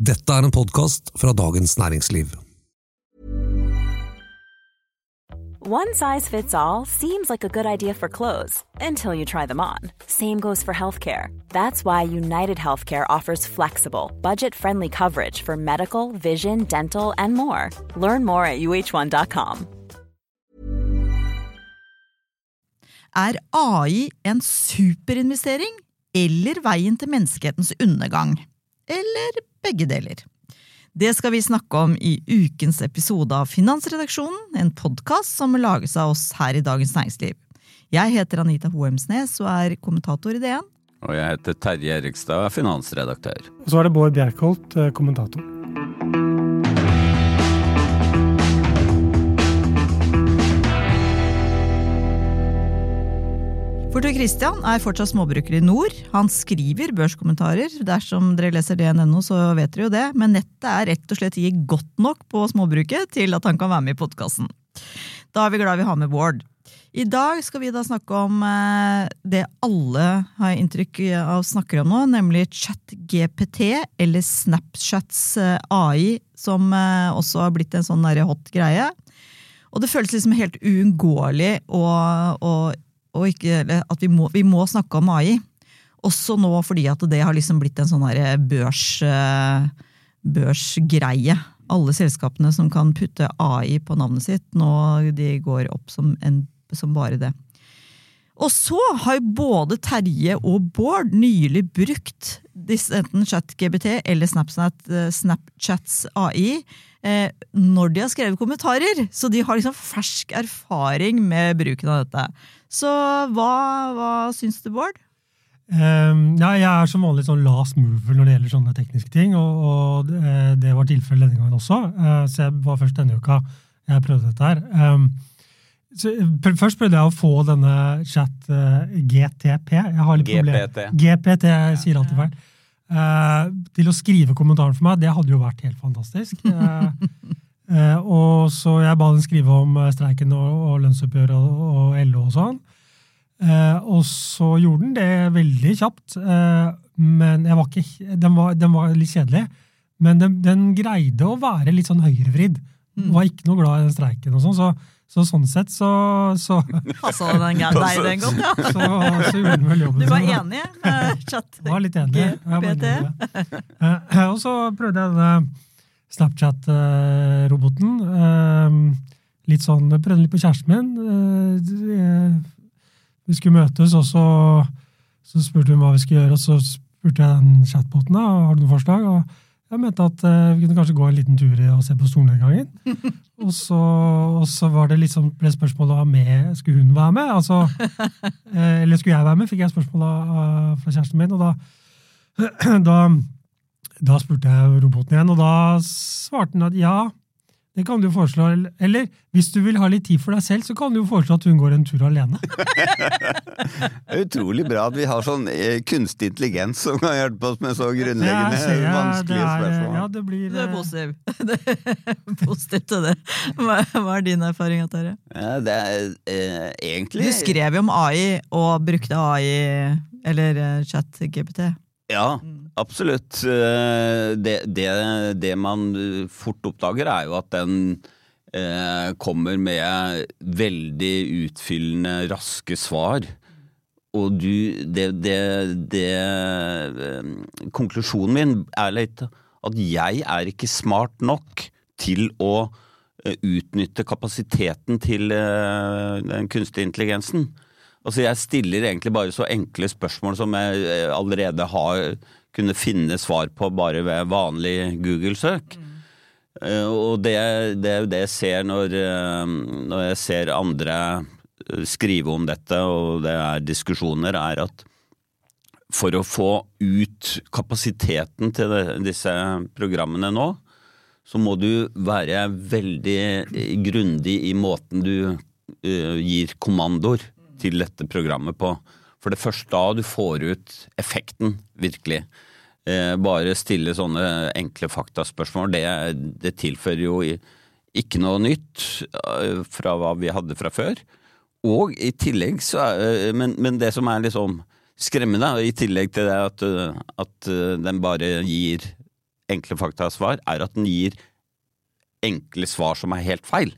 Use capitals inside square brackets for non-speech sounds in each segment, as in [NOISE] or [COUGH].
Dette er en podkast fra Dagens Næringsliv. One size fits all seems like a good idea for clothes until you try them on. Same goes for healthcare. That's why United Healthcare offers flexible, budget friendly coverage for medical, vision, dental, and more. Learn more at uh1.com. Er AI en superinvestering eller veien til menneskehetens undergang? Eller begge deler? Det skal vi snakke om i ukens episode av Finansredaksjonen, en podkast som lages av oss her i Dagens Næringsliv. Jeg heter Anita Hoemsnes og er kommentator i DN. Og jeg heter Terje Erikstad, og er finansredaktør. Og så er det Bård Bjerkholt, eh, kommentator. For Tor Christian er fortsatt småbruker i nord. Han skriver børskommentarer. Dersom dere leser DNNO, så vet dere jo det. Men nettet er rett og slett ikke godt nok på småbruket til at han kan være med i podkasten. Da er vi glad vi har med Bård. I dag skal vi da snakke om eh, det alle har inntrykk av snakker om nå, nemlig ChatGPT, eller Snapchats eh, AI, som eh, også har blitt en sånn hot greie. Og det føles liksom helt uunngåelig å, å ikke, at vi må, vi må, snakke om AI. Også nå fordi at det har liksom blitt en sånn børs, eh, børsgreie. Alle selskapene som kan putte AI på navnet sitt, nå de går opp som, en, som bare det. Og så har både Terje og Bård nylig brukt enten ChatGBT eller Snapchat, eh, Snapchats AI eh, når de har skrevet kommentarer. Så de har liksom fersk erfaring med bruken av dette. Så hva, hva syns du, Bård? Um, ja, jeg er som vanlig sånn last mover når det gjelder sånne tekniske ting, og, og det var tilfellet denne gangen også. Uh, så jeg var først denne uka jeg prøvde dette her. Um, så, først prøvde jeg å få denne chat uh, GTP. Jeg har litt GPT. GPT, jeg sier alltid feil. Uh, til å skrive kommentaren for meg. Det hadde jo vært helt fantastisk. Uh, og Så jeg ba den skrive om streiken og, og lønnsoppgjøret og, og, LO og sånn. og så gjorde den det veldig kjapt. men var ikke, den, var, den, var, litt kjedelig. Men den, den, greide å være litt sånn høyrevridd. Mm. Var ikke noe glad i den streiken. og sånn, så så sånn sett så, så [LAUGHS] altså, den deg den [LAUGHS] godt, ja? Så, så gjorde den vel jobben Du var enig med chat? Var litt enig. Uh, og så prøvde jeg denne Snapchat-roboten. Uh, litt sånn, Prøvde litt på kjæresten min. Uh, vi skulle møtes, og så, så spurte hun hva vi skulle gjøre. Og så spurte jeg den chatboten da, har du noen forslag. og jeg mente at uh, vi kunne kanskje gå en liten tur og se på solnedgangen. [LAUGHS] og, så, og så var det liksom, ble spørsmålet om med, skulle hun være med. Altså, uh, [LAUGHS] eller skulle jeg være med, fikk jeg spørsmål uh, fra kjæresten min. Og da, [CLEARS THROAT] da, da, spurte jeg roboten igjen, og da svarte den at ja, det kan du jo foreslå. Eller hvis du vil ha litt tid for deg selv, så kan du jo foreslå at hun går en tur alene. det [LAUGHS] er utrolig bra at vi har sånn eh, kunstig intelligens som kan hjelpe oss med så grunnleggende, jeg, vanskelige er, spørsmål. Ja, det blir Du er positiv. [LAUGHS] positiv til det. Hva, hva er din erfaring, Terje? Ja, det er eh, egentlig Du skrev jo om AI, og brukte AI, eller uh, chat-GPT. Ja, mm. Absolutt. Eh, det, det, det, man fort oppdager, er jo at den eh, kommer med veldig utfyllende, raske svar. Og du det, det, eh, Konklusjonen min er litt at jeg er ikke smart nok til å eh, utnytte kapasiteten til den kunstige intelligensen. Altså Jeg stiller egentlig bare så enkle spørsmål som jeg eh, allerede har kunnet finne svar på bare ved vanlig Google-søk. Mm. Og det, det, er jo det jeg ser når, eh, når, jeg ser andre skrive om dette, og det er diskusjoner, er at for å få ut kapasiteten til disse programmene nå, så må du være veldig grundig i måten du gir kommandoer til dette programmet på. For det er først da du får ut effekten, virkelig. Eh, bare stille sånne enkle faktaspørsmål, det, det tilfører jo ikke noe nytt eh, fra hva vi hadde fra før. Og i tillegg så er, eh, men, men, det som er liksom skremmende, i tillegg til det at, at den bare gir enkle faktasvar, er at den gir enkle svar som er helt feil.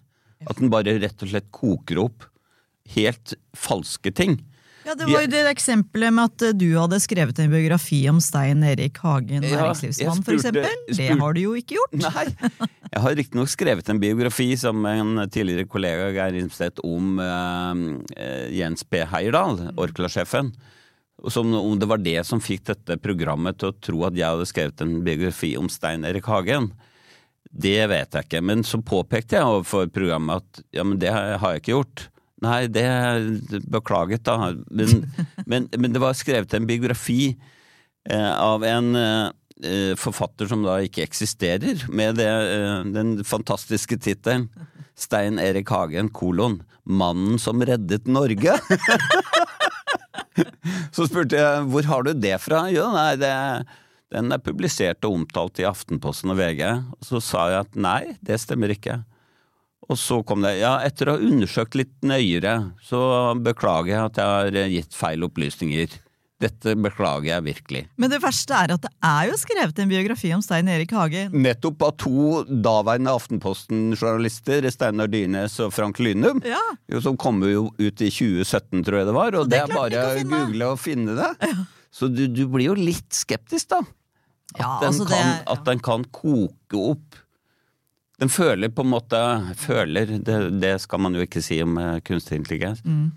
At den bare rett og slett koker opp helt falske ting. Ja, Det var jo det eksempelet med at eh, du hadde skrevet en biografi om Stein Erik Hagen, Ja, næringslivsmann f.eks. Det har du jo ikke gjort. Nei. Jeg har riktignok skrevet en biografi som en tidligere kollega Geir Imstedt om eh, Jens P. Heierdal, Orkla-sjefen. Som om det var det som fikk dette programmet til å tro at jeg hadde skrevet en biografi om Stein Erik Hagen. Det vet jeg ikke, men så påpekte jeg overfor programmet at ja, men det har jeg ikke gjort. Nei, det beklaget da. Men, [LAUGHS] men, men det var skrevet en biografi eh, av en eh, forfatter som da ikke eksisterer, med det, eh, den fantastiske tittelen Stein Erik Hagen, kolon, 'Mannen som reddet Norge'. [LAUGHS] Så spurte jeg hvor har du det fra? Jo, nei, det, den er publisert og omtalt i Aftenposten og VG. Og så sa jeg at nei, det stemmer ikke. Og så kom det ja, etter å ha undersøkt litt nøyere, så beklager jeg at jeg har gitt feil opplysninger. Dette beklager jeg virkelig. Men det verste er at det er jo skrevet en biografi om Stein Erik Hagen. Nettopp av to daværende Aftenposten-journalister, Steinar Dyrnes og Frank Lynum, Ja, som kom jo ut i 2017, tror jeg det var, og det det er bare å google og finne det. Så du, du blir jo litt skeptisk, da. At, Ja, altså den, kan, det, ja. at den kan koke opp. Den føler på en måte Føler, det, det skal man jo ikke si om eh, kunstig intelligens. Mm.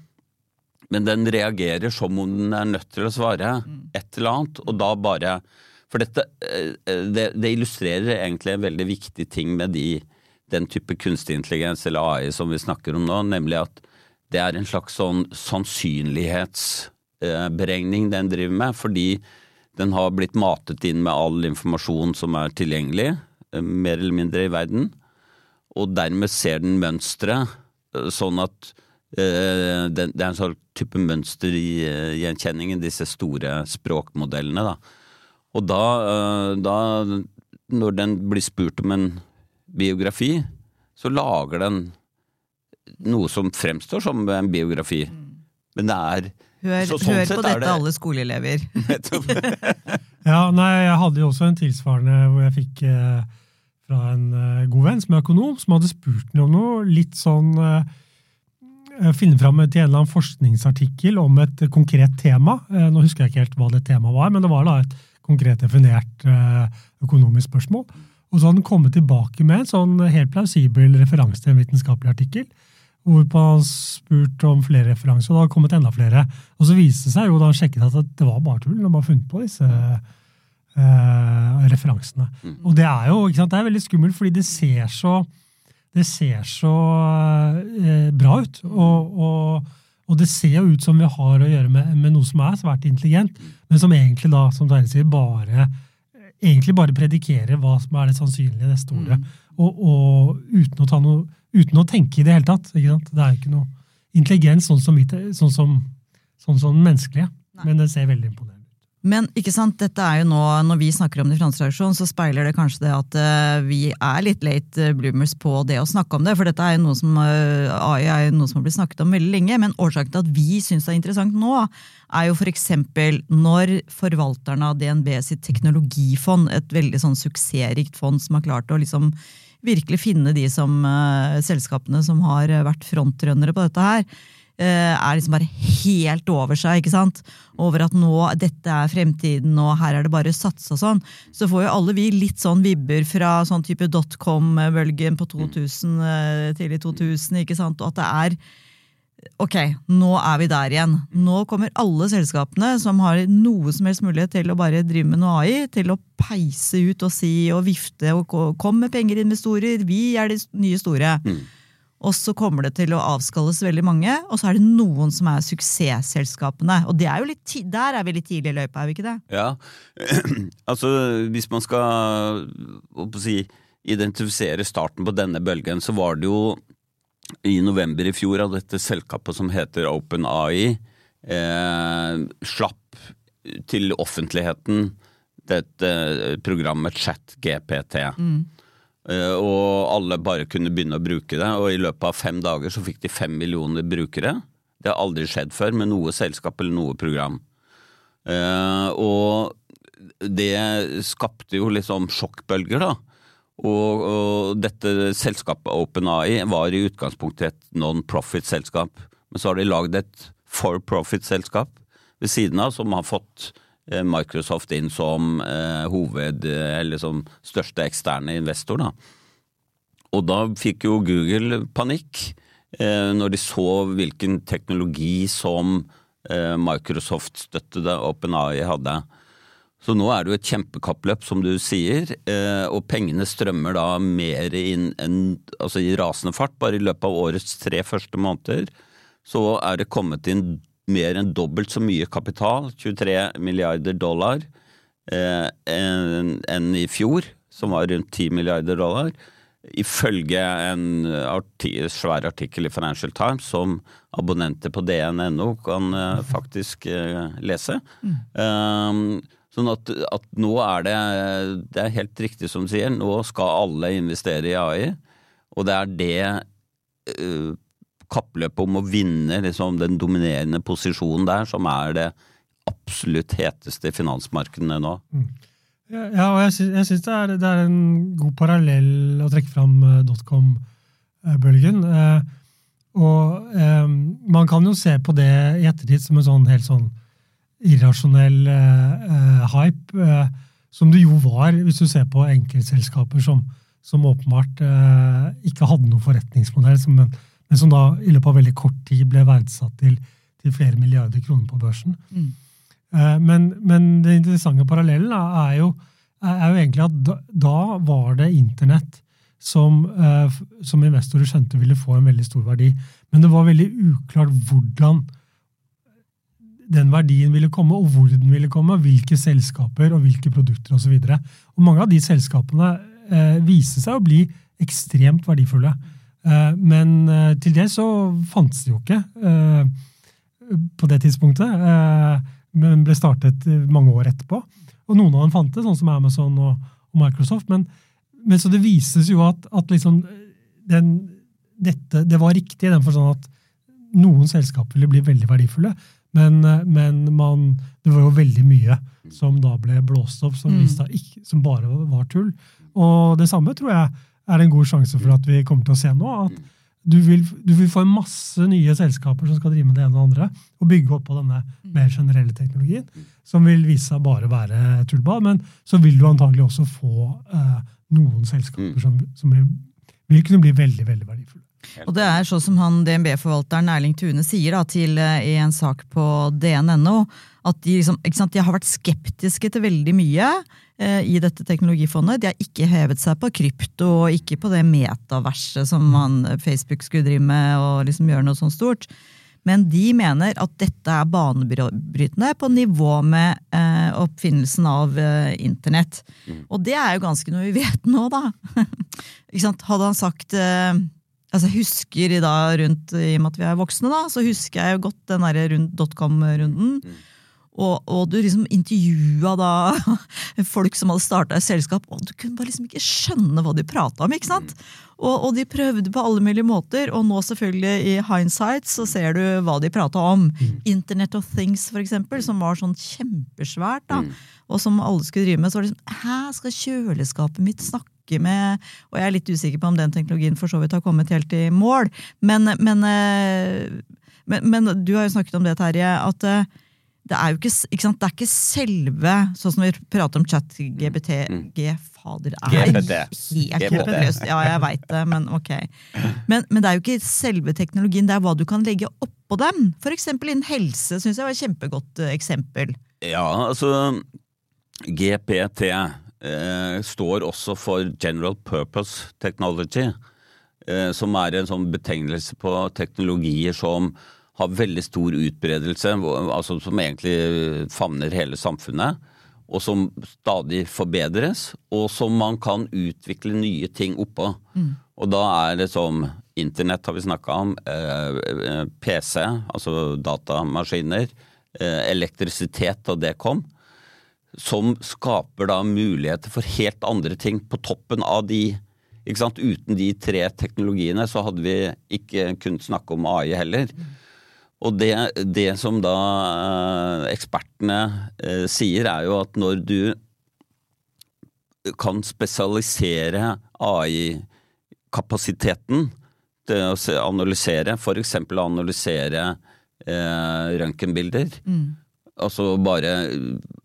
Men den reagerer som om den er nødt til å svare Mm. et eller annet, og da bare For dette eh, det, det illustrerer egentlig en veldig viktig ting med de, den type kunstig intelligens eller AI som vi snakker om nå, nemlig at det er en slags sånn sannsynlighetsberegning den driver med, fordi den har blitt matet inn med all informasjon som er tilgjengelig, eh, mer eller mindre i verden, og dermed ser den mønstre, eh, sånn at eh, det, det er en sånn type mønster i eh, gjenkjenningen, disse store språkmodellene. Da. Og da, eh, da, når den blir spurt om en biografi, så lager den noe som fremstår som en biografi. Men det er hør, Så sånn hør sett på er dette, det- alle skoleelever. [LAUGHS] [LAUGHS] Ja, nei, jeg hadde jo også en tilsvarende hvor jeg fikk eh, fra en eh, god venn som er økonom, som hadde spurt ham om noe litt sånn eh, Finne fram til en eller annen forskningsartikkel om et konkret tema. Eh, nå husker jeg ikke helt hva det temaet var, men det var da et konkret definert eh, økonomisk spørsmål. Og så hadde han kommet tilbake med en sånn helt plausibel referanse til en vitenskapelig artikkel. Hvorpå han spurte om flere referanser, og det har kommet enda flere. Og så viste det seg jo da han sjekket at det var bare tull. Han bare funnet på disse eh, referansene. Og det er jo sant, det er veldig skummelt, fordi det ser så, det ser så eh, bra ut. Og, og, og det ser jo ut som vi har å gjøre med, med noe som er svært intelligent, men som egentlig da, som Terje sier, bare egentlig bare predikerer hva som er det sannsynlige neste ordet. Og, og uten, å ta noe, uten å tenke i det hele tatt. Ikke sant? Det er jo ikke noe intelligens sånn som, sånn som, sånn som menneskelige, Nei. men det ser veldig imponerende. Men ikke sant, dette er jo nå, når vi snakker om det i Finansreaksjonen, så speiler det kanskje det at eh, vi er litt late eh, bloomers på det å snakke om det. For dette er jo noe som, eh, AI er jo noe som har blitt snakket om veldig lenge. Men årsaken til at vi syns det er interessant nå, er jo f.eks. når forvalterne av DNB sitt teknologifond, et veldig sånn suksessrikt fond som har klart å liksom virkelig finne de som, selskapene som har vært frontrønnere på dette her, er liksom bare helt over seg, ikke sant? Over at nå, dette er fremtiden, og her er det bare satsa sånn. Så får jo alle vi litt sånn vibber fra sånn type dotcom-bølgen på 2000, eh, tidlig 2000, ikke sant? Og at det er Ok, nå er vi der igjen. Nå kommer alle selskapene som har noe som helst mulighet til å bare drive med noe AI, til å peise ut og si og vifte og kom med penger, investorer, vi er de nye store. Og så kommer det til å avskalles veldig mange, og så er det noen som er suksesselskapene. Og det er jo litt der er vi litt tidlig i løypa, er vi ikke det? Ja, [CLEARS THROAT] altså hvis man skal si, identifisere starten på denne bølgen, så var det jo i november i fjor av dette selskapet som heter OpenAI eh, slapp til offentligheten dette programmet ChatGPT. Eh, og alle bare kunne begynne å bruke det, og i løpet av fem dager så fikk de fem millioner brukere. Det har aldri skjedd før med noe selskap eller noe program. Eh, og det skapte jo liksom sjokkbølger, da. Og, og dette selskapet OpenAI var i utgangspunktet et non-profit-selskap. Men så har de lagd et for-profit-selskap ved siden av som har fått eh, Microsoft inn som eh, hoved, eller som største eksterne investor. Da. Og da fikk jo Google panikk eh, når de så hvilken teknologi som eh, Microsoft-støttede OpenAI hadde. Så nå er det jo et kjempekappløp, som du sier, eh, og pengene strømmer da mer inn enn altså i rasende fart. Bare i løpet av årets tre første måneder så er det kommet inn mer enn dobbelt så mye kapital, 23 milliarder dollar, eh, enn i fjor, som var rundt 10 milliarder dollar. Ifølge en arti svær artikkel i Financial Times som abonnenter på dn.no kan eh, faktisk eh, lese. Mm. Um, Sånn at, at, nå er det Det er helt riktig som du sier, nå skal alle investere i AI. Og det er det uh, kappløpet om å vinne liksom, den dominerende posisjonen der som er det absolutt heteste finansmarkedene nå. Mm. Ja, og jeg syns det, det, er en god parallell å trekke fram uh, dotcom-bølgen. Uh, og um, man kan jo se på det i ettertid som en sånn helt sånn irrasjonell hype, som det jo var hvis du ser på enkeltselskaper som, som åpenbart ikke hadde noen forretningsmodell, som, men, men, som da i løpet av veldig kort tid ble verdsatt til, til flere milliarder kroner på børsen. Mm. Men, men det interessante parallellen er jo, er jo egentlig at da, da var det internett som, som investorer skjønte ville få en veldig stor verdi. Men det var veldig uklart hvordan den verdien ville komme, og hvor den ville komme, hvilke selskaper og hvilke produkter osv. Mange av de selskapene eh, viser seg å bli ekstremt verdifulle. Eh, men eh, til det så fantes det jo ikke eh, på det tidspunktet. Men ble startet mange år etterpå. Og noen av dem fantes, sånn som Amazon og, Microsoft. Men, men, så det vises jo at, at liksom den, dette, det var riktig i den forstand at noen selskaper ville bli veldig verdifulle. Men, men man, det var jo veldig mye som da ble blåst opp, som, mm. ikke, som bare var tull. Og det samme tror jeg er det en god sjanse for at vi kommer til å se nå. at du vil, du vil, få masse nye selskaper som skal drive med det ene og det andre, og bygge opp på denne mer generelle teknologien, som vil vise seg bare være tullball. Men så vil du antagelig også få eh, noen selskaper som, som vil, vil kunne bli veldig, veldig verdifulle. Og det er sånn som han DNB-forvalteren Erling Tune sier da, til, eh, i en sak på dn.no, at de, liksom, sant, de, har vært skeptiske til veldig mye eh, i dette teknologifondet. De har ikke hevet seg på krypto og ikke på det metaverset som man, Facebook skulle drive med og liksom gjøre noe sånt stort. Men de mener at dette er banebrytende på nivå med eh, oppfinnelsen av eh, internett. Mm. Og det er jo ganske noe vi vet nå, da. [LAUGHS] Hadde han sagt eh, Altså, husker i, da, rundt, I og med at vi er voksne, da, så husker jeg jo godt den der rundt dotcom-runden. Mm. Og, og, du liksom intervjua da [LAUGHS] folk som hadde starta et selskap, og du kunne bare liksom ikke skjønne hva de prata om. ikke sant? Og, og, de prøvde på alle mulige måter, og nå selvfølgelig i hindsight så ser du hva de prata om. Mm. Internet of Things, for eksempel, som var sånn kjempesvært, da, mm. og som alle skulle drive med. Så var det liksom Hæ, skal kjøleskapet mitt snakke snakke med Og jeg er litt usikker på om den teknologien for så vidt har kommet helt i mål. Men, men, eh, men, men du har jo snakket om det, Terje. at eh, det er jo ikke, ikke, sant? Det er ikke selve Sånn som vi prater om chat-GPT mm. G, fader, er GPT. helt håpløst. Ja, jeg veit det, men ok. Men, men, det er jo ikke selve teknologien, det er hva du kan legge oppå dem. Eksempel innen helse, syns jeg var et kjempegodt eh, eksempel. Ja, altså GPT eh, står også for General Purpose Technology, eh, som er en sånn betegnelse på teknologier som har veldig stor utbredelse, altså som egentlig favner hele samfunnet, og som stadig forbedres, og som man kan utvikle nye ting oppå. Mm. Og da er det som internett har vi snakka om, eh, eh PC, altså datamaskiner, eh, elektrisitet da det kom som skaper da muligheter for helt andre ting på toppen av de? Uten de tre teknologiene så hadde vi ikke kunnet snakke om AI heller. Og det, det som da eh, ekspertene eh, sier, er jo at når du kan spesialisere AI-kapasiteten til å se- analysere, f.eks. analysere eh, røntgenbilder, altså bare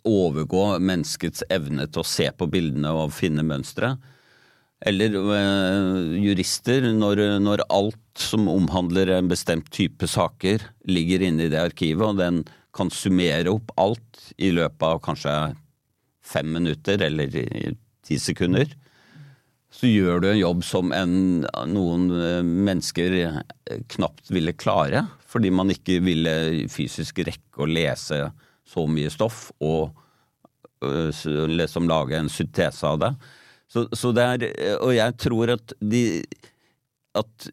overgå menneskets evne til å se på bildene og finne mønstre, eller øh, jurister, når, når alt som omhandler en bestemt type saker, ligger inne i det arkivet, og den kan summere opp alt i løpet av kanskje fem minutter eller ti sekunder, så gjør du en jobb som en, noen øh, mennesker øh, knapt ville klare, fordi man ikke ville fysisk rekke å lese så mye stoff og øh, liksom lage en syntese av det. Så, så det er, og jeg tror at, de, at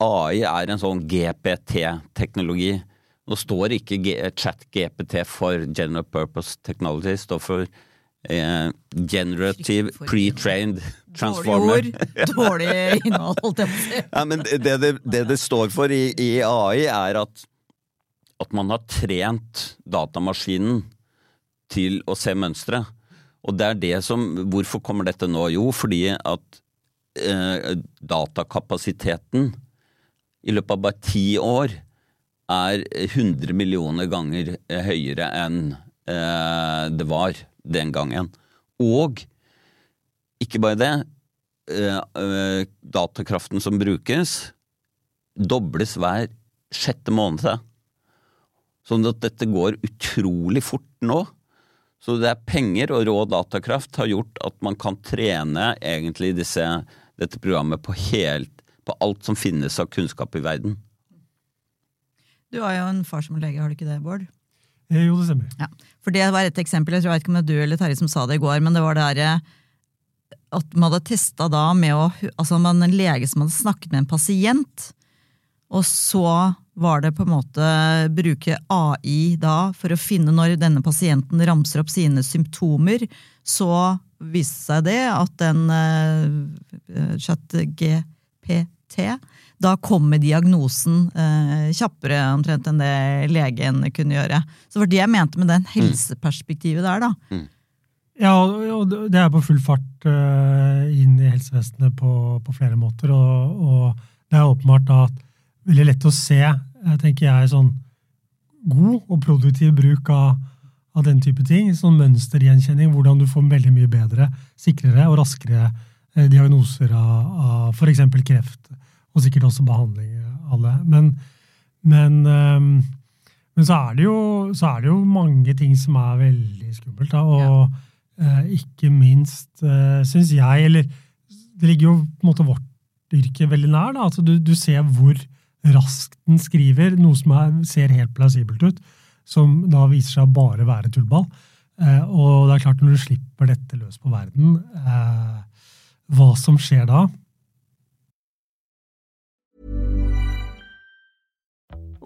AI er en sånn GPT-teknologi. Nå står ikke chat-GPT for General Purpose Technology, det står for eh, Generative Pre-trained Transformer. Transformer. ord, [LAUGHS] dårlig innhold. [LAUGHS] Ja, det det, det det står for i, i AI, er at, at man har trent datamaskinen til å se mønstre. Og det er det som Hvorfor kommer dette nå? Jo, fordi at eh, datakapasiteten i løpet av bare ti år er 100 millioner ganger eh, høyere enn eh, det var den gangen. Og ikke bare det, eh, eh, datakraften som brukes, dobles hver sjette måned. Sånn at dette går utrolig fort nå. Så det er penger og rå datakraft har gjort at man kan trene egentlig disse, dette programmet på, helt, på alt som finnes av kunnskap i verden. Du har jo en far som lege, har du ikke det, Bård? Eh, Jo, det stemmer. Ja. For det var et eksempel, jeg tror jeg vet ikke om det er du eller Terje som sa det i går, men det var det derre at man hadde testa da med å Altså man, en lege som hadde snakket med en pasient, og så var det på en måte bruke AI da for å finne når denne pasienten ramser opp sine symptomer, så viste seg det at den uh, chat-GPT da kom med diagnosen eh, kjappere omtrent enn det legen kunne gjøre. Så det var det jeg mente med den helseperspektivet der, da. Ja, og det er på full fart eh, inn i helsevesenet på, på flere måter. Og, og det er åpenbart da at veldig lett å se, eh, tenker jeg, sånn god og produktiv bruk av, av den type ting. Sånn mønstergjenkjenning, hvordan du får veldig mye bedre, sikrere og raskere eh, diagnoser av, av f.eks. kreft, og sikkert også behandling det. Men, men, ehm, men så, er jo, så er det jo mange ting som er veldig skummelt. Da, og eh, ikke minst, uh, syns jeg, eller det ligger jo på en måte vårt yrke veldig nær. Da. Altså, du, du ser hvor raskt den skriver, noe som er, ser helt plausibelt ut, som da viser seg å bare være tullball. Eh, og det er klart, når du slipper dette løs på verden, eh, hva som skjer da?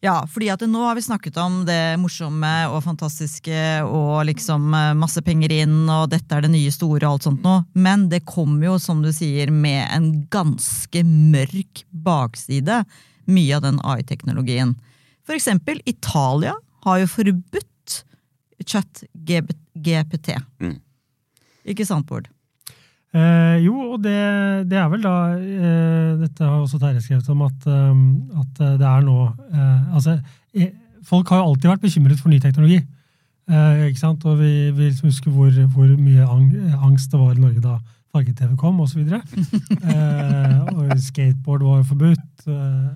Ja, fordi at nå har vi snakket om det morsomme og fantastiske og liksom eh, masse penger inn og dette er det nye store og alt sånt noe, men det kommer jo, som du sier, med en ganske mørk bakside, mye av den AI-teknologien. For eksempel, Italia har jo forbudt chat-GPT. Mm. Ikke sant, Bård? Eh, jo, og det, det, er vel da eh, Dette har også Terje skrevet om, at, um, at, det er nå eh, Altså, folk har jo alltid vært bekymret for ny teknologi. Eh, ikke sant? Og vi, vi husker hvor, hvor, mye angst det var i Norge da farge-TV kom, osv. [LAUGHS] eh, og skateboard var jo forbudt. Eh,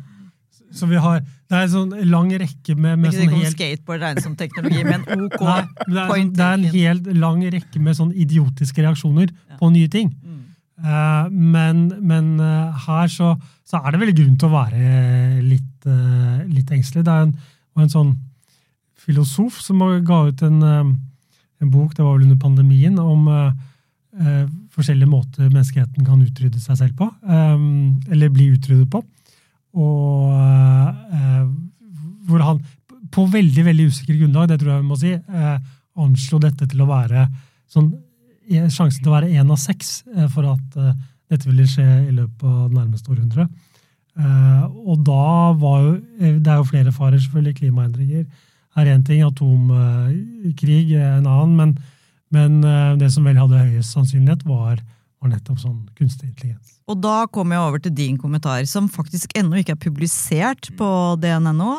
så vi har, Det er en sånn lang rekke med, med sånn helt, skateboard regnes som teknologi, men [LAUGHS] ok. Nei, det, er, sånn, det, er, en helt lang rekke med sånn idiotiske reaksjoner ja. på nye ting. Mm. Uh, men, men uh, her så, så, er det veldig grunn til å være litt, uh, litt engstelig. Det er en, en, sånn filosof som ga ut en, en, bok, det var vel under pandemien, om forskjellige måter menneskeheten kan utrydde seg selv på. Um, eller bli utryddet på og eh, hvor han på veldig veldig usikker grunnlag, det tror jeg vi må si, eh, anslo dette til å være sånn, sjansen til å være én av seks eh, for at eh, dette ville skje i løpet av det nærmeste århundret. Eh, og da var jo eh, Det er jo flere farer, selvfølgelig. Klimaendringer er én ting, atomkrig en annen. Men, men det som vel hadde høyest sannsynlighet, var var nettopp sånn kunstig intelligens. Og da kommer jeg over til din kommentar, som faktisk ennå ikke er publisert på DNNO.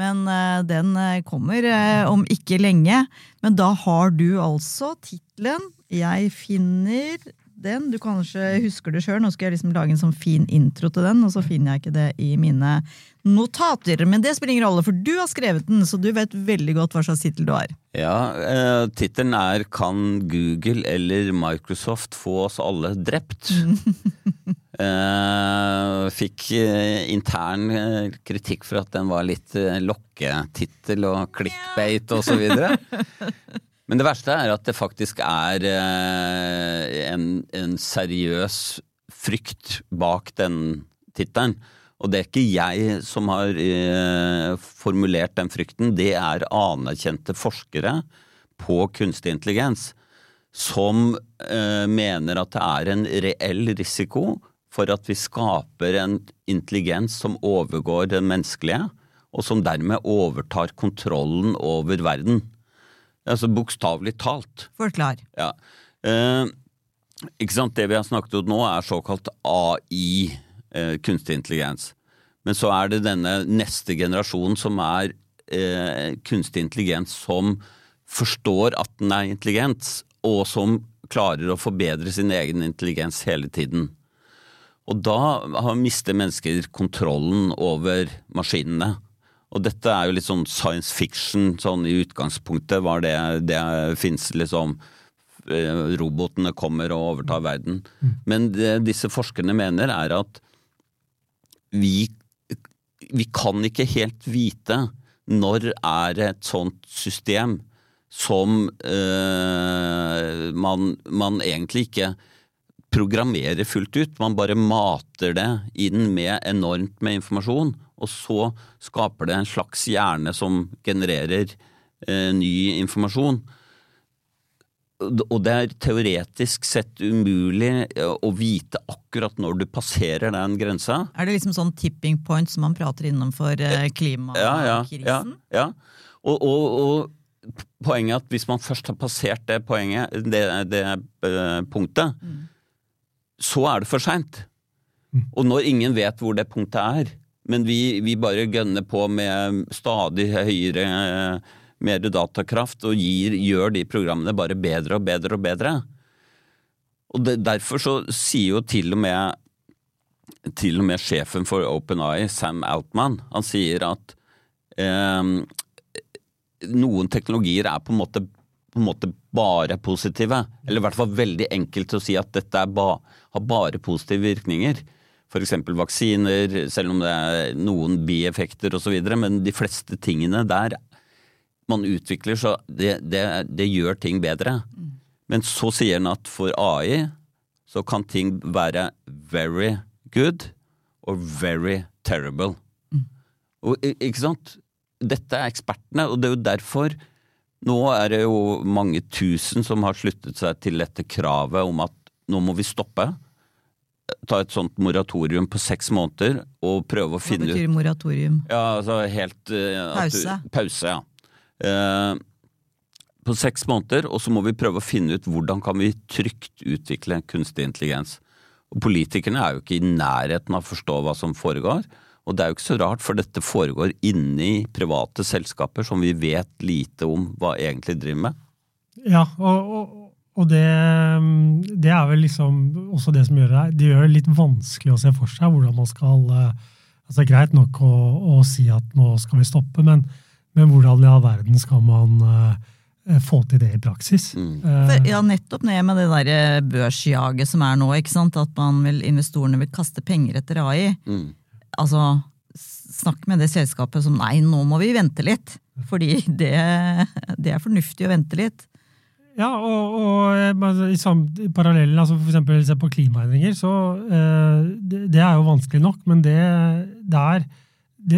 Men uh, den eh, kommer uh, om ikke lenge. Men da har du altså tittelen 'Jeg finner den'. Du kanskje husker det sjøl. Nå skal jeg liksom lage en sånn fin intro til den, og så finner jeg ikke det i mine notater. Men det spiller ingen rolle, for du har skrevet den, så du vet veldig godt hva slags tittel du har. Ja, eh, tittelen er 'Kan Google eller Microsoft få oss alle drept'? [LAUGHS] eh, fikk eh, intern eh, kritikk for at den var litt eh, lokketittel og clickbait og så videre. [LAUGHS] Men det verste er at det faktisk er eh, en, en seriøs frykt bak den tittelen. Og det er ikke jeg som har eh, formulert den frykten, det er anerkjente forskere på kunstig intelligens som eh, mener at det er en reell risiko for at vi skaper en intelligens som overgår den menneskelige, og som dermed overtar kontrollen over verden. Altså bokstavelig talt. Forklar. Ja. Eh, ikke sant? Det vi har snakket om nå, er såkalt AI eh, kunstig intelligens. Men så er det denne neste generasjonen som er eh, kunstig intelligens som forstår at den er intelligent, og som klarer å forbedre sin egen intelligens hele tiden. Og da mister mennesker kontrollen over maskinene. Og dette er jo litt sånn science fiction sånn i utgangspunktet, var det det fins liksom eh, Robotene kommer og overtar verden. Mm. Men det disse forskerne mener, er at vi, vi kan ikke helt vite når er et sånt system som eh, man, man, egentlig ikke programmerer fullt ut. Man bare mater det inn med enormt med informasjon, og så skaper det en slags hjerne som genererer eh, ny informasjon og det er teoretisk sett umulig eh, å vite akkurat når du passerer den grensa. Er det liksom sånn tipping point som man prater innenfor for klimakrisen? Ja, ja, ja, og, og, og, poenget er at hvis man først har passert det poenget, det, det punktet, mm. så er det for seint. Mm. Og når ingen vet hvor det punktet er, men vi, vi bare gønner på med stadig høyere mer datakraft og gir, gjør de programmene bare bedre og bedre og bedre. Og det, Derfor så sier jo til og med til og med sjefen for OpenEye, Sam Altman, han sier at eh, noen teknologier er på en, måte, på en, måte, bare positive. Eller i hvert fall veldig enkelt å si at dette ba, har bare positive virkninger. F.eks. vaksiner, selv om det er noen bieffekter osv. Men de fleste tingene der man utvikler, så det, det, det gjør ting bedre. Men så sier han at for AI så kan ting være very good og very terrible. Mm. Og, ikke sant? Dette er ekspertene, og det er jo derfor Nå er det jo mange tusen som har sluttet seg til dette kravet om at nå må vi stoppe. Ta et sånt moratorium på seks måneder og prøve å Hva finne ut Hva betyr moratorium? ja, altså helt eh, at du- Pause. Pause, ja. Eh, på seks måneder, og så må vi prøve å finne ut hvordan kan vi trygt utvikle kunstig intelligens. Og Politikerne er jo ikke i nærheten av å forstå hva som foregår. Og det er jo ikke så rart, for dette foregår inni private selskaper som vi vet lite om hva egentlig driver med. Ja, og, og, og det, det er vel liksom også det som gjør det, det gjør det litt vanskelig å se for seg hvordan man skal eh, altså Greit nok å, å si at nå skal vi stoppe, men, men hvordan i all verden skal man uh, få til det i praksis? Mm. For, ja, nettopp ned med det der eh, børsjaget som er nå, ikke sant? at man vil, investorene vil kaste penger etter AI. Mm. Altså, snakk med det selskapet som nei, nå må vi vente litt. Fordi det, det er fornuftig å vente litt. Ja, og, og eh, i, sam, parallellen, altså eksempel se på klimaendringer, så eh, det, det er jo vanskelig nok, men det, det, er,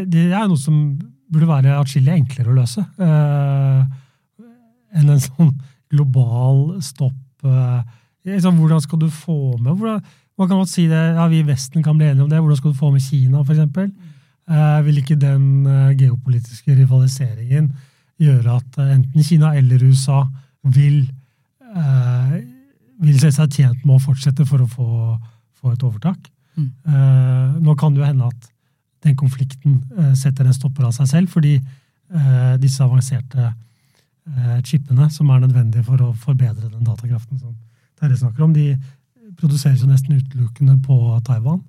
det, er noe som burde være atskillig enklere å løse. Eh, enn en sånn global stopp. Eh, liksom, hvordan skal du få med hvordan, Man kan godt si det, ja, vi i Vesten kan bli enige om det. Hvordan skal du få med Kina, eksempel? Eh, vil ikke den eh, geopolitiske rivaliseringen gjøre at eh, enten Kina eller USA vil, eh, vil se seg tjent med å fortsette for å få, få et overtak? Mm. Eh, nå kan det jo hende at den konflikten eh, setter en stopper av seg selv, fordi eh, disse avanserte eh, chipene som er nødvendige for å forbedre den datakraften som Terje snakker om, de produseres jo nesten utelukkende på Taiwan.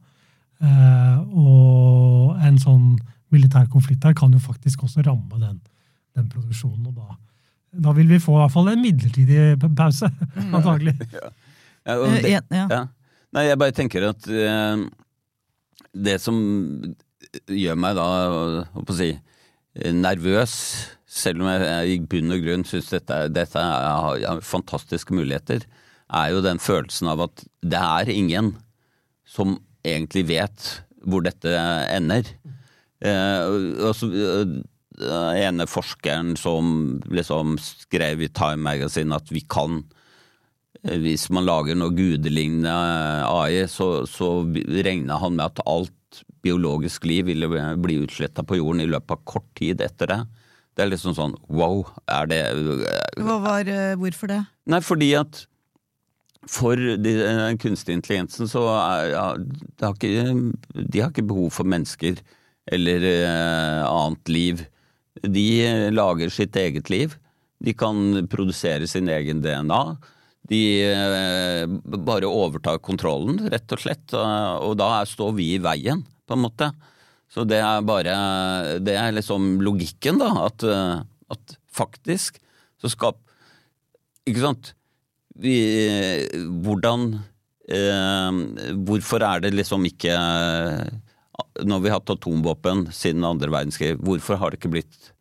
Eh, og en sånn militær konflikt der kan jo faktisk også ramme den, den produksjonen. Og da, da vil vi få i hvert fall en midlertidig pa- pause, antagelig. [LAUGHS] Ja, og Eh, det, ja. Ja. Nei, jeg bare tenker at eh, det som gjør meg da, å si, nervøs, selv om jeg, jeg i bunn og grunn syns dette, dette er, er har fantastiske muligheter, er jo den følelsen av at det er ingen som egentlig vet hvor dette ender. Eh, og- og så, eh, den ene forskeren som liksom skrev i Time Magazine at vi kan Eh, hvis man lager noe gudelignende AI, så, så regna han med at alt biologisk liv ville bli utsletta på jorden i løpet av kort tid etter det. Det er liksom sånn wow, er det Hva var, eh, hvorfor det? Nei, fordi at for de, den kunstige intelligensen så er ja, det har ikke, De har ikke behov for mennesker eller eh, annet liv. De eh, lager sitt eget liv. De kan produsere sin egen DNA. De eh, bare overtar kontrollen, rett og slett. Og, da står vi i veien, på en måte. Så det er bare Det er liksom logikken, da. At, eh, at faktisk så skap... Ikke sant? Vi, hvordan eh, Hvorfor er det liksom ikke Når vi har hatt atomvåpen siden andre verdenskrig, hvorfor har det ikke blitt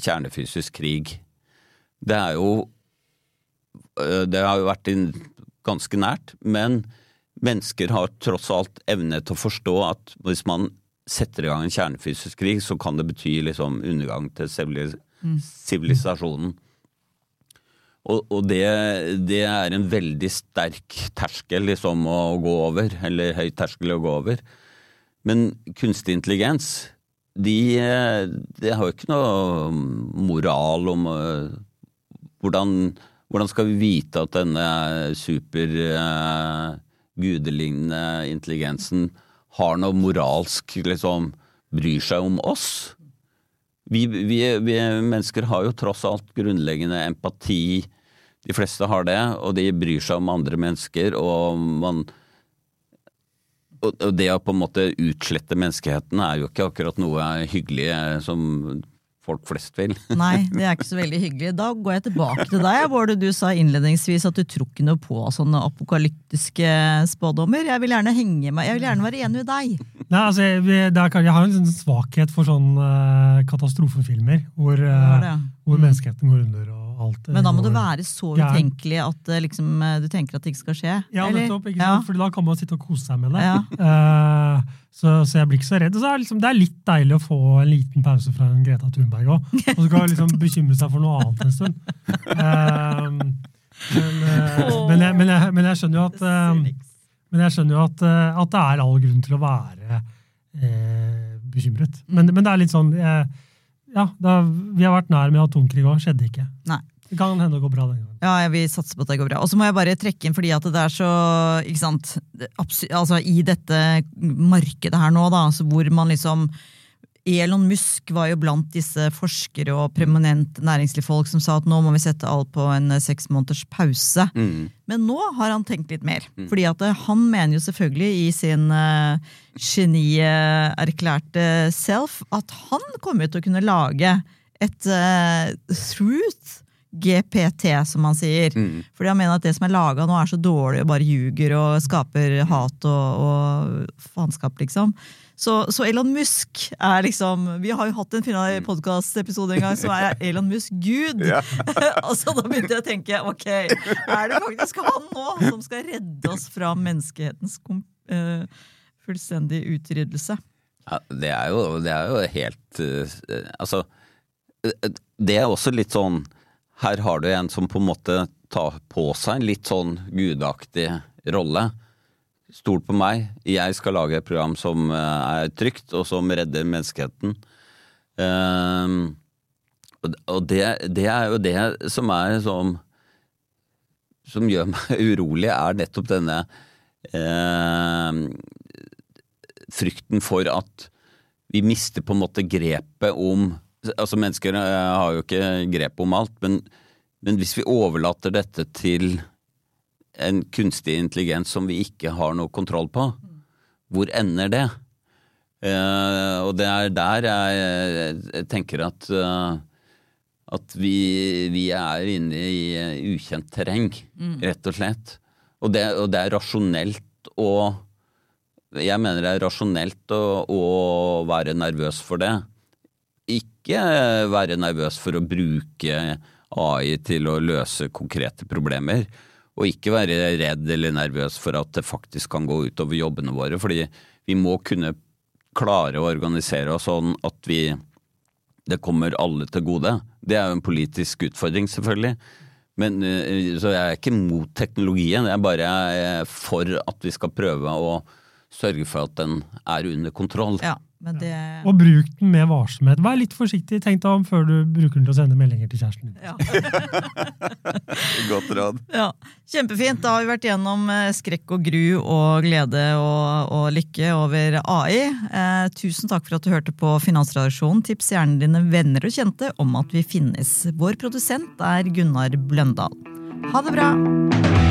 kjernefysisk krig? Det er jo eh, Det har jo vært ganske nært, men mennesker har tross alt evne til å forstå at hvis man setter i gang en kjernefysisk krig, så kan det bety liksom undergang til sivili- sivilisasjonen. Og, og det, det er en veldig sterk terskel liksom å gå over, eller høy terskel å gå over. Men kunstig intelligens, de, de har jo ikke noe moral om øh, hvordan, hvordan skal vi vite at denne super uh, gudelignende intelligensen har noe moralsk liksom bryr seg om oss? Vi, vi, vi mennesker har jo tross alt grunnleggende empati. De fleste har det, og de bryr seg om andre mennesker. Og, man, og det å på en måte utslette menneskeheten er jo ikke akkurat noe hyggelig eh, som folk flest vil. [LAUGHS] Nei, det er ikke så veldig hyggelig. Da går jeg tilbake til deg, Bård. Du sa innledningsvis at du tror ikke noe på sånne apokalyptiske spådommer. Jeg vil gjerne henge meg, jeg vil gjerne være enig med deg. Nei, altså, jeg, jeg har en sånn svakhet for sånne eh, katastrofefilmer hvor, eh, hvor menneskeheten går under og alt Men da må det være så utenkelig at eh, liksom, eh, du tenker at det ikke skal skje? Ja, eller? nettopp. ikke Ja. Fordi da kan man sitte og kose seg med det. Ja. [LAUGHS] Eh, så, så jeg blir ikke så redd. Og så er det, liksom, det er litt deilig å få en liten pause fra en Greta Thunberg òg. [LAUGHS] Og så kan man liksom bekymre seg for noe annet en stund. Men, men, jeg, men, jeg, men jeg skjønner jo at men jeg skjønner jo at, at det er all grunn til å være eh, bekymret. Men, men det er litt sånn eh, Ja, da, vi har vært nær med atomkrig òg. Skjedde ikke. Nei. Det kan hende det går bra den gangen. Ja, vi satser satse på at det går bra. Og så må jeg bare trekke inn, fordi at det er så ikke sant, altså I dette markedet her nå, da, så hvor man liksom Elon Musk var jo blant disse forskere og preeminente næringslivsfolk som sa at nå må vi sette alt på en eh, seks måneders pause. Mm. Men nå har han tenkt litt mer. Fordi at eh, han mener jo selvfølgelig i sin uh, genierklærte self at han kommer til å kunne lage et uh, truth GPT, som han sier. Mm. Fordi han mener at det som er laga nå, er så dårlig og bare ljuger og skaper hat og, og faenskap, liksom. Så, så Elon Musk er liksom Vi har jo hatt en podkastepisode en gang som er Elon Musk Gud. altså [LAUGHS] Da begynte jeg å tenke ok, er det faktisk han nå som skal redde oss fra menneskehetens eh, fullstendige utryddelse? Ja, det, er jo, det er jo helt uh, Altså, eh, det er også litt sånn Her har du en som på en måte tar på seg en litt sånn gudaktig rolle. Stol på meg, jeg skal lage et program som eh, er trygt, og som redder menneskeheten. Um, og det, det er jo det som er som, Som gjør meg [LAUGHS] urolig, er nettopp denne eh, frykten for at vi mister på en måte grepet om Altså Mennesker eh, har jo ikke grep om alt, men, men hvis vi overlater dette til en kunstig intelligens som vi ikke har noe kontroll på, hvor ender det? Uh, og det er der jeg, jeg tenker at uh, at vi, vi er inne i eh, ukjent terreng, rett og slett. Og det, og det er rasjonelt å Jeg mener det er rasjonelt å, å være nervøs for det. Ikke være nervøs for å bruke AI til å løse konkrete problemer. Og ikke være redd eller nervøs for at det faktisk kan gå utover jobbene våre. Fordi vi må kunne klare å organisere oss sånn at vi det kommer alle til gode. Det er jo en politisk utfordring, selvfølgelig. Men, eh, så jeg er ikke mot teknologien, jeg er bare for at vi skal prøve å sørge for at den er under kontroll. Ja, men det Og bruk den med varsomhet. Vær litt forsiktig. Tenk deg om før du bruker den til å sende meldinger til kjæresten din. ja. [LAUGHS] Godt råd. Ja, Kjempefint. Da har vi vært gjennom eh, skrekk og gru og glede og, og lykke over AI. Eh, tusen takk for at du hørte på Finansredaksjonen. Tips gjerne dine venner og kjente om at vi finnes. Vår produsent er Gunnar Bløndal. Ha det bra!